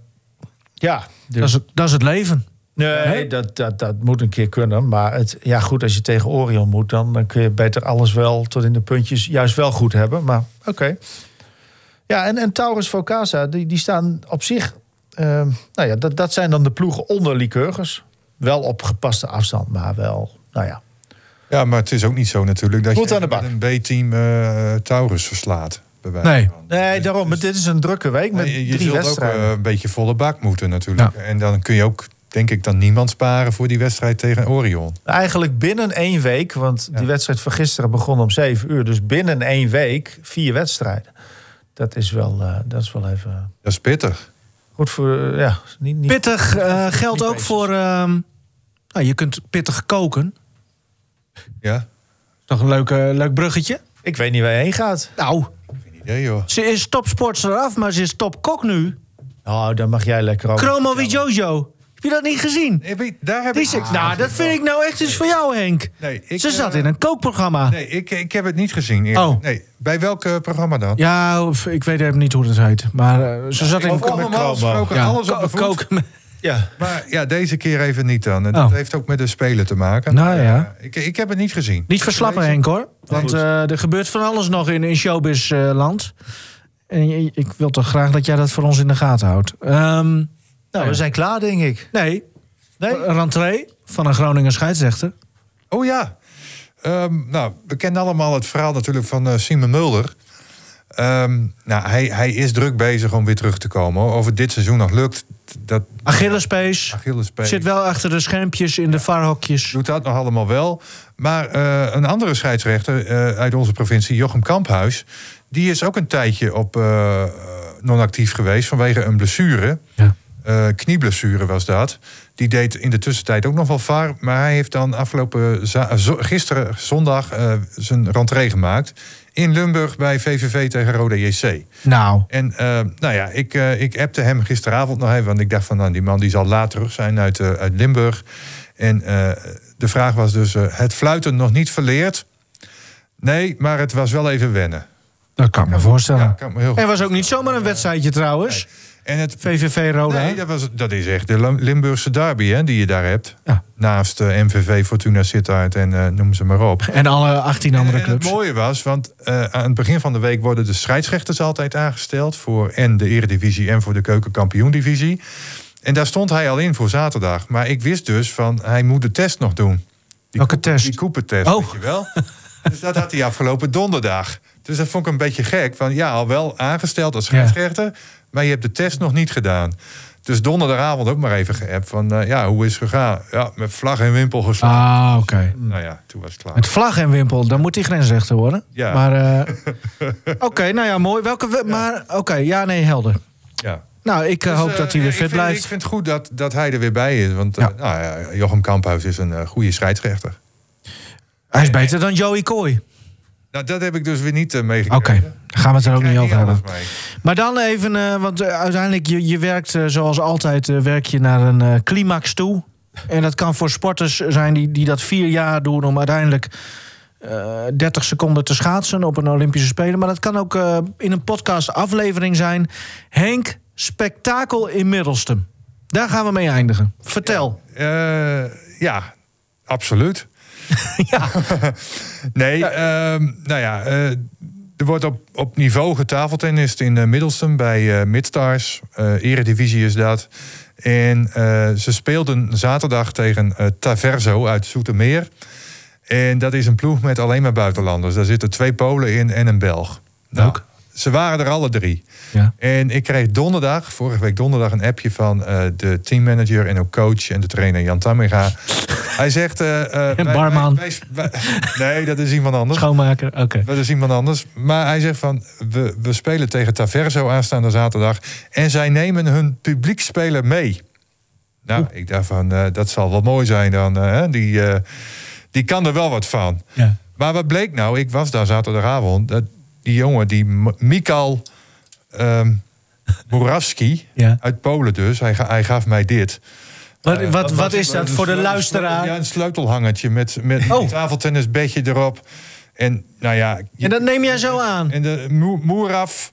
ja, dus, Dat is, het, dat is het leven. nee, dat, dat, dat moet een keer kunnen. Maar het, ja, goed, als je tegen Orion moet, dan, dan kun je beter alles wel tot in de puntjes juist wel goed hebben. Maar oké. Ja, en, en Taurus Focasa, die, die staan op zich. ehm, nou ja, dat, dat zijn dan de ploegen onder Lycurgus. Wel op gepaste afstand, maar wel, nou ja. Ja, maar het is ook niet zo natuurlijk dat Goed je aan de bak. met een B-team eh, Taurus verslaat. bij wijze Nee. van. Nee, daarom. Maar dit is een drukke week met Nee, je drie zult ook wedstrijden. eh, een beetje volle bak moeten natuurlijk. En dan kun je ook, denk ik, dan niemand sparen voor die wedstrijd tegen Orion. Eigenlijk binnen één week, want die wedstrijd van gisteren begon om zeven uur. Dus binnen één week vier wedstrijden. Dat is wel, eh, dat is wel even Dat is pittig. goed voor. ja, niet, niet, Pittig eh, geldt niet ook bezig. voor... ehm, nou, je kunt pittig koken. Ja, Toch een leuk, eh, leuk bruggetje? Ik weet niet waar je heen gaat. Nou, geen idee joh. ze is topsportster af, maar ze is topkok nu. Oh, dan mag jij lekker over. Chromo Jojo. Heb je dat niet gezien? Nee, weet- daar heb Die ik... is- nou, dat vind ik nou echt iets voor jou, Henk. Nee, ik, Ze zat eh, in een kookprogramma. Nee, ik, ik heb het niet gezien. eerlijk. Oh. Nee, bij welk eh, programma dan? Ja, of, ik weet even niet hoe dat heet. Maar eh, ze zat in Over een normaal gesproken ja, alles op ko- de voet. koken. met- Ja. Maar ja, deze keer even niet dan. En dat Oh. heeft ook met de Spelen te maken. Nou ja. Eh, ik, ik heb het niet gezien. Niet verslappen, Henk, hoor. Want eh, er gebeurt van alles nog in, in showbiz-land. en je- ik wil toch graag dat jij dat voor ons in de gaten houdt. Ehm, Nou, ja. we zijn klaar, denk ik. nee, Nee? een rentree van een Groninger scheidsrechter. Oh ja. Ehm, nou, we kennen allemaal het verhaal natuurlijk van eh, Simon Mulder. Ehm, nou, hij, hij is druk bezig om weer terug te komen. Of het dit seizoen nog lukt, dat Achillespees. Achillespees. Zit wel achter de schermpjes in de varhokjes. doet dat nog allemaal wel. Maar eh, een andere scheidsrechter eh, uit onze provincie, Jochem Kamphuis... die is ook een tijdje op eh, non-actief geweest vanwege een blessure. Ja. Knieblessure was dat. Die deed in de tussentijd ook nog wel VAR. Maar hij heeft dan afgelopen gisteren zondag zijn rentree gemaakt. In Limburg bij VVV tegen Roda JC. Nou, En eh, nou ja, ik, eh, ik appte hem gisteravond nog even. Want ik dacht van, nou, die man die zal laat terug zijn uit, eh, uit Limburg. En eh, de vraag was dus, eh, het fluiten nog niet verleerd? Nee, maar het was wel even wennen. dat kan ik me voorstellen. Ja, kan me heel goed En was ook niet zomaar een wedstrijdje trouwens. En het, VVV Roda. nee, dat, was, dat is echt de Lim- Limburgse derby hè, die je daar hebt. Ja. Naast eh, MVV, Fortuna Sittard en eh, noem ze maar op. En alle 18 andere En clubs. het mooie was, want eh, aan het begin van de week worden de scheidsrechters altijd aangesteld. Voor en de Eredivisie en voor de Keukenkampioendivisie. En daar stond hij al in voor zaterdag. Maar ik wist dus van, hij moet de test nog doen. Die Welke test? Die Cooper-test, Oh. weet je wel. dus dat had hij afgelopen donderdag. Dus dat vond ik een beetje gek. Van, ja, al wel aangesteld als scheidsrechter, maar je hebt de test nog niet gedaan. Dus donderdagavond ook maar even geappt van, eh, ja, hoe is het gegaan? Ja, met vlag en wimpel geslagen. Ah, oké. Nou ja, toen was het klaar. Met vlag en wimpel, dan moet die grensrechter worden. Ja. Maar, eh, oké, nou ja, mooi. Welke, we- Maar, oké, ja, nee, helder. Ja. Nou, ik eh, Dus, hoop dat hij weer fit vind, blijft. Ik vind het goed dat, dat hij er weer bij is. Want Ja. nou, ja, Jochem Kamphuis is een goede scheidsrechter. Hij is beter dan Joey Kooi. Nou, dat heb ik dus weer niet Oké, meegekregen. daar gaan we het er ook niet over hebben. Maar dan even, eh, want eh, uiteindelijk, je, je werkt zoals altijd, werk je naar een climax toe. En dat kan voor sporters zijn die, die dat vier jaar doen om uiteindelijk eh 30 seconden te schaatsen op een Olympische Spelen. Maar dat kan ook in een podcast aflevering zijn. Henk, spektakel in Middelstum. Daar gaan we mee eindigen. Vertel. Ja, absoluut. Ja. nee, ehm, nou ja, eh, er wordt op, op niveau getafeltennist in uh, Middelstum bij uh, Midstars. Uh, Eredivisie is dat. En ze speelden zaterdag tegen Taverso uit Zoetermeer. En dat is een ploeg met alleen maar buitenlanders. Daar zitten twee Polen in en een Belg. Nou, ook. Ze waren er alle drie. Ja. En ik kreeg donderdag, vorige week donderdag, een appje van uh, de teammanager en ook coach en de trainer Jan Tamminga. Hij zegt. Uh, en barman. Wij, wij, wij, nee, dat is iemand anders. Schoonmaker, oké. Okay. Dat is iemand anders. Maar hij zegt van. We, we spelen tegen Taverso aanstaande zaterdag. En zij nemen hun publiekspeler mee. Nou, Oeh. ik dacht van. Dat zal wel mooi zijn dan. Die, die kan er wel wat van. Ja. Maar wat bleek nou? Ik was daar zaterdagavond. Dat die jongen, die Mikal um, Murawski, ja. uit Polen dus, hij, hij, gaf mij dit. Wat, uh, wat, wat is dat voor de luisteraar? Ja, een sleutelhangertje met, met oh. een tafeltennisbedje erop. En nou ja... Je, en dat neem jij zo aan? En de Murav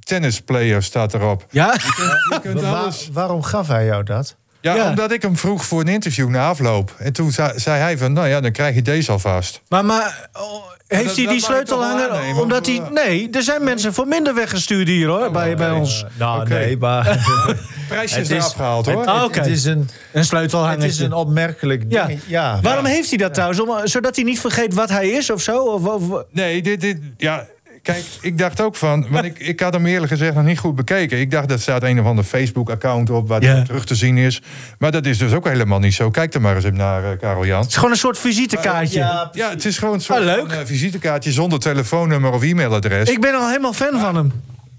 tennisplayer staat erop. Ja? Je kunt, je kunt alles... Waar, waarom gaf hij jou dat? Ja, ja, omdat ik hem vroeg voor een interview na afloop. En toen zei, zei hij van, nou ja, dan krijg je deze alvast. Maar, maar oh, heeft dat, hij die sleutelhanger? Omdat hij... Nee, er zijn mensen voor minder weggestuurd hier, hoor, oh, bij, nee. bij ons. Nou, okay. nee, maar... Prijsje is eraf gehaald, hoor. Oh, okay. Het is een, een sleutelhanger. Het is een opmerkelijk ding. Ja. ja. Waarom ja. heeft hij dat trouwens? Om, zodat hij niet vergeet wat hij is of zo? Of, of... Nee, dit, dit, ja, Kijk, ik dacht ook van, want ik, ik had hem eerlijk gezegd nog niet goed bekeken. Ik dacht dat staat een of ander Facebook-account op waar het terug te zien is. Maar dat is dus ook helemaal niet zo. Kijk er maar eens even naar, eh, Karel Jan. Het is gewoon een soort visitekaartje. Ja, Ja, het is gewoon een soort Ah, leuk. van, eh, visitekaartje zonder telefoonnummer of e-mailadres. Ik ben al helemaal fan van hem.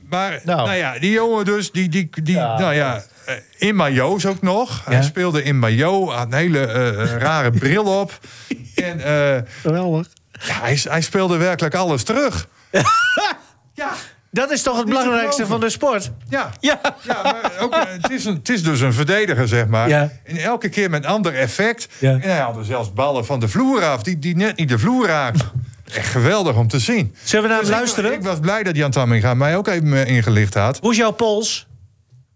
Maar Nou. nou. ja, die jongen dus, die, die, die Ja. nou ja, eh, in majo's ook nog. Hij speelde in maillot, had een hele rare bril op. En eh, Geweldig. ja, hij, hij speelde werkelijk alles terug. ja, Dat is toch het belangrijkste van de sport? ja. Ja. Ja, maar ook, eh, het, is een, het is dus een verdediger, zeg maar. Ja. En elke keer met ander effect. Ja. En hij haalde zelfs ballen van de vloer af, die, die net niet de vloer raakten. Echt geweldig om te zien. Zullen we naar hem Dus luisteren? Ik, was blij dat Jan Tamminga mij ook even eh, ingelicht had. Hoe is jouw pols?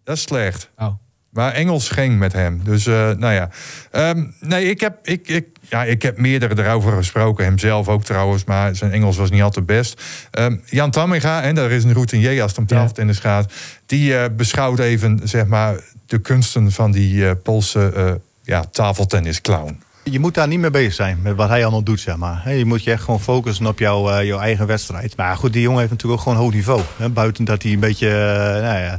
Dat is slecht. Oh. Maar Engels ging met hem. Dus eh, nou ja. Ehm, nee, ik heb, ik, ik, ja, ik heb meerdere erover gesproken. Hemzelf ook trouwens. Maar zijn Engels was niet altijd best. Ehm, Jan Tamminga, en daar is een routinier als het om Ja. tafeltennis gaat. Die eh, beschouwt even zeg maar, de kunsten van die eh, Poolse ja, tafeltennisclown. Je moet daar niet mee bezig zijn met wat hij allemaal doet, zeg maar. Je moet je echt gewoon focussen op jouw, jouw eigen wedstrijd. Maar goed, die jongen heeft natuurlijk ook gewoon hoog niveau. Hè. Buiten dat hij een beetje, nou ja,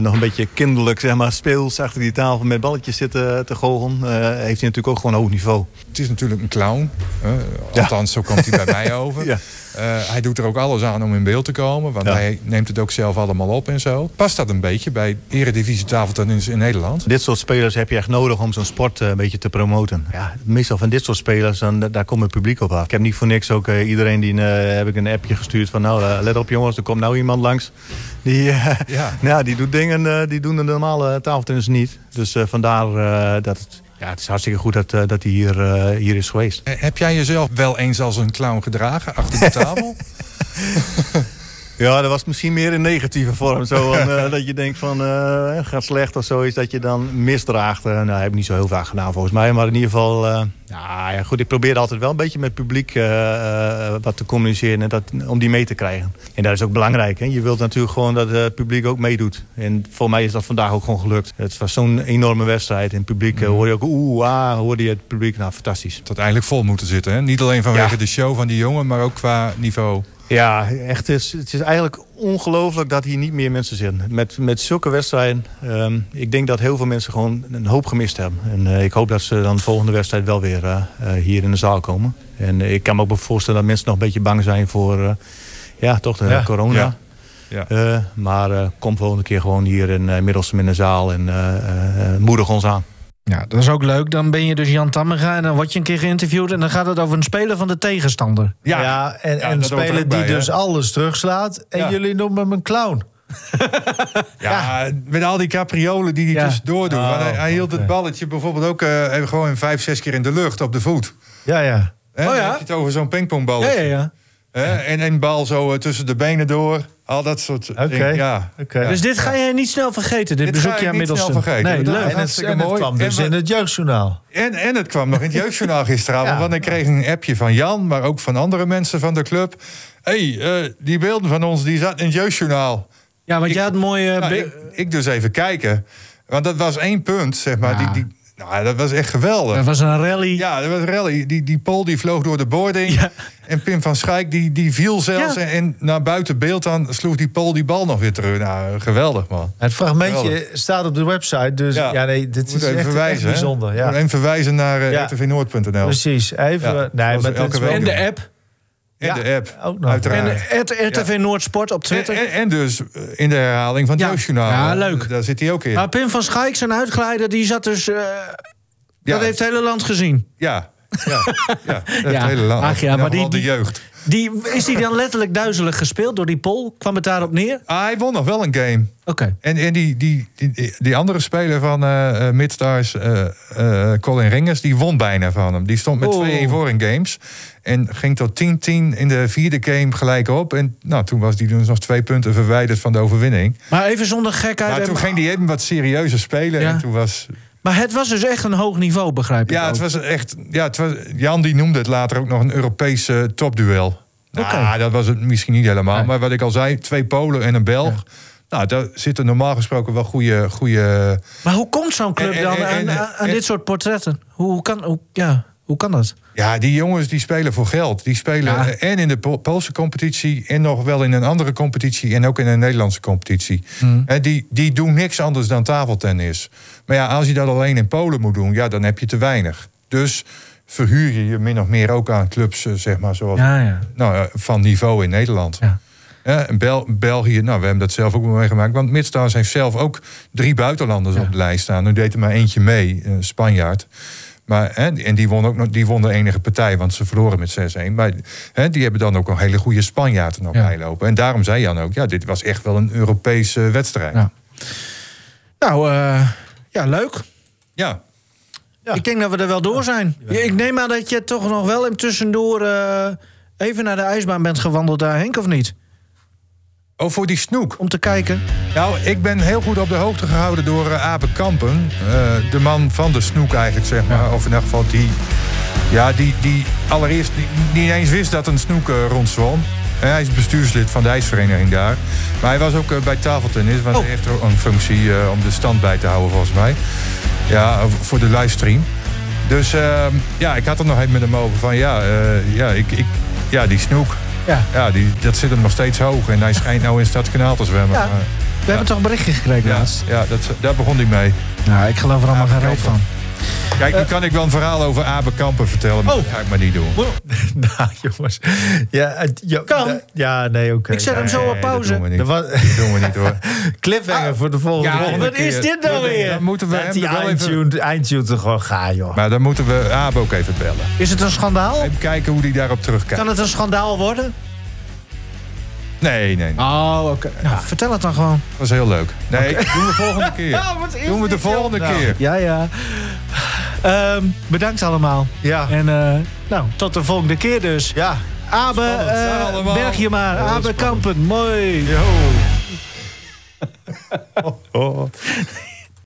nog een beetje kinderlijk, zeg maar, speels achter die tafel met balletjes zitten te goochelen. eh, heeft hij natuurlijk ook gewoon hoog niveau. Het is natuurlijk een clown. Althans, zo komt hij bij mij over. Ja. Eh, hij doet er ook alles aan om in beeld te komen. Want Ja. hij neemt het ook zelf allemaal op en zo. Past dat een beetje bij eredivisie tafeltennis in Nederland? Dit soort spelers heb je echt nodig om zo'n sport eh, een beetje te promoten. Ja, meestal van dit soort spelers, dan, daar komt het publiek op af. Ik heb niet voor niks ook eh, iedereen die heb ik een appje gestuurd van nou, let op jongens, er komt nou iemand langs. Die, Ja. ja, die doet dingen, die doen de normale tafeltennis niet. Dus vandaar dat het, ja, het is hartstikke goed dat, eh, dat hij hier, eh, hier is geweest. Eh, Heb jij jezelf wel eens als een clown gedragen achter de tafel? Ja, dat was misschien meer in negatieve vorm. Zo eh, dat je denkt van, eh, gaat slecht of zo is dat je dan misdraagt. Eh, nou, dat heb ik niet zo heel vaak gedaan volgens mij. Maar in ieder geval, eh, ja, goed, ik probeer altijd wel een beetje met het publiek wat te communiceren. En dat, om die mee te krijgen. En dat is ook belangrijk. Hè? Je wilt natuurlijk gewoon dat het publiek ook meedoet. En voor mij is dat vandaag ook gewoon gelukt. Het was zo'n enorme wedstrijd. En het publiek eh, hoor je ook, oeh, ah, hoorde je het publiek. Nou, fantastisch. Het had eigenlijk vol moeten zitten. Hè? Niet alleen vanwege Ja. de show van die jongen, maar ook qua niveau. Ja, echt. Het is, het is eigenlijk ongelooflijk dat hier niet meer mensen zitten. Met, met zulke wedstrijden. ehm, ik denk dat heel veel mensen gewoon een hoop gemist hebben. En eh, ik hoop dat ze dan de volgende wedstrijd wel weer eh, eh, hier in de zaal komen. En ik kan me ook voorstellen dat mensen nog een beetje bang zijn voor... ja, toch de Ja, corona. ja, ja. Maar kom volgende keer gewoon hier in uh, in de zaal en moedig ons aan. Ja, dat is ook leuk. Dan ben je dus Jan Tammega en dan word je een keer geïnterviewd... en dan gaat het over een speler van de tegenstander. Ja, en, Ja, en een er speler die bij, hè? dus alles terugslaat. En Ja. jullie noemen hem een clown. Ja, met al die capriolen die hij Ja. tussendoor doet. Oh, Want hij, hij hield het balletje bijvoorbeeld ook eh, even gewoon vijf, zes keer in de lucht op de voet. Ja, ja. Oh ja? Dan heb je het over zo'n Ja, pingpongballetje. ja, ja. Hè? En een bal zo eh, tussen de benen door. Al dat soort Oké. dingen. Ja. Dus dit ga je niet snel vergeten, dit, Dit ga bezoekje aan niet snel Middelstum. vergeten. Nee, leuk. En het, en het kwam dus En in het jeugdjournaal. En, en het kwam nog in het jeugdjournaal gisteravond. Ja. Want ik kreeg een appje van Jan, maar ook van andere mensen van de club. Hé, hey, eh, die beelden van ons, die zaten in het jeugdjournaal. Ja, want Ik- jij had mooie... Nou, ik, ik dus even kijken. Want dat was één punt, zeg maar. Ja. Die, die, nou, dat was echt geweldig. Er was een rally. Ja, dat was rally. Die, die Pol die vloog door de boarding. Ja. En Pim van Schijk die, die viel zelfs. Ja. En, en naar buiten beeld dan sloeg die Pol die bal nog weer terug. Nou, geweldig man. Het fragmentje Geweldig. staat op de website. Dus ja, Ja. nee, dit Moet is even echt, verwijzen. echt hè? bijzonder. Ja. even verwijzen naar uh, Ja. rtvnoord.nl. Precies. Even. Ja, nee, maar En de app. En Ja, de app, ook nog. uiteraard. En RTV Noordsport op Twitter. en, en dus eh, in de herhaling van het Ja. leuk. Daar zit hij ook in. Maar Pim van Schaik, zijn uitglijder, die zat dus... eh, Dat heeft het hele land gezien. ja, ja, ja, Ja. hele land. Ach ja, maar die- de jeugd. Die, is die dan letterlijk duizelig gespeeld door die Pol? Kwam het daarop neer? Ah, hij won nog wel een game. Oké. En, en die, die, die, die andere speler van eh eh, Midstars, eh, eh, Colin Ringers, die won bijna van hem. Die stond met Oh. 2-1 voor in games. En ging tot 10-10 in de vierde game gelijk op. En nou, toen was hij dus nog twee punten verwijderd van de overwinning. Maar even zonder gekheid. Maar en- toen ging hij even wat serieuzer spelen. Ja. En toen was, Maar het was dus echt een hoog niveau, begrijp ik ja, ook. het was echt. Ja, het was, Jan die noemde het later ook nog een Europees eh, topduel. Nou, dat was het misschien niet helemaal. Nee. Maar wat ik al zei, twee Polen en een Belg. Nou, daar zitten normaal gesproken wel goede. goede Maar hoe komt zo'n club En- en- dan en- aan, aan- dit soort portretten? Hoe, hoe kan, hoe, ja, hoe kan dat? Ja, die jongens die spelen voor geld. Die spelen Ja. eh, en in de Po- Poolse competitie... en nog wel in een andere competitie... en ook in een Nederlandse competitie. Hmm. Die, die doen niks anders dan tafeltennis. Maar ja, als je dat alleen in Polen moet doen... ja, dan heb je te weinig. Dus verhuur je je min of meer ook aan clubs... eh, zeg maar, zoals, Ja, ja. nou, eh, van niveau in Nederland. Ja. Bel België, nou, we hebben dat zelf ook meegemaakt. Want Midstars heeft zelf ook drie buitenlanders Ja. op de lijst staan. Nu deed er maar eentje mee, een Spanjaard. Maar, hè, en die won ook nog, die won de enige partij, want ze verloren met 6-1. Maar hè, die hebben dan ook een hele goede Spanjaard er nog Ja. bij lopen. En daarom zei Jan ook, ja, dit was echt wel een Europese wedstrijd. Ja. Nou, eh, ja, leuk. Ja. Ja. Ik denk dat we er wel door zijn. Ik neem aan dat je toch nog wel in tussendoor eh, even naar de ijsbaan bent gewandeld daar, Henk, of niet? Oh, voor die snoek. Om te kijken. Nou, ik ben heel goed op de hoogte gehouden door uh, Abe Kampen. Uh, de man van de snoek eigenlijk, zeg maar. Ja. Of in elk geval die... Ja, die, die allereerst die, niet eens wist dat een snoek uh, rondzwom. hij is bestuurslid van de ijsvereniging daar. Maar hij was ook bij tafeltennis. Want Oh. hij heeft er ook een functie om de stand bij te houden, volgens mij. Ja, voor de livestream. Dus ehm, ja, ik had er nog even met hem over van... Ja, ja, ik, ik, ja die snoek... Ja. Ja, die, dat zit hem nog steeds hoog. En hij schijnt nou in Stadskanaal te zwemmen. Ja. We hebben toch een berichtje gekregen ja, laatst? ja dat, daar begon hij mee. Nou, ik geloof er allemaal geen reet van. Kijk, nu kan ik wel een verhaal over Abe Kampen vertellen, maar Oh. dat ga ik maar niet doen. nou, jongens. Ja, jo- Kan. Ja, nee, oké. Ik zet hem zo op Nee, dat pauze. doen we niet. Was- Dat doen we niet hoor. Cliffhanger voor de volgende Ja, keer. wat is dit nou weer? Dan moeten we hem die wel even... eindtune, er gewoon gaan, joh. Maar dan moeten we Abe ook even bellen. Is het een schandaal? Even kijken hoe hij daarop terugkijkt. Kan het een schandaal worden? Nee, nee, dat Oh, oké. Nou, vertel het dan gewoon. was heel leuk. Nee, doen we volgende keer. is Doen we de volgende keer. Ja, ja. Ehm, bedankt allemaal. Ja. En eh, nou, tot de volgende keer dus. Ja. Abe, allemaal. berg je maar. Heel Abe. Kampen, mooi. Yo.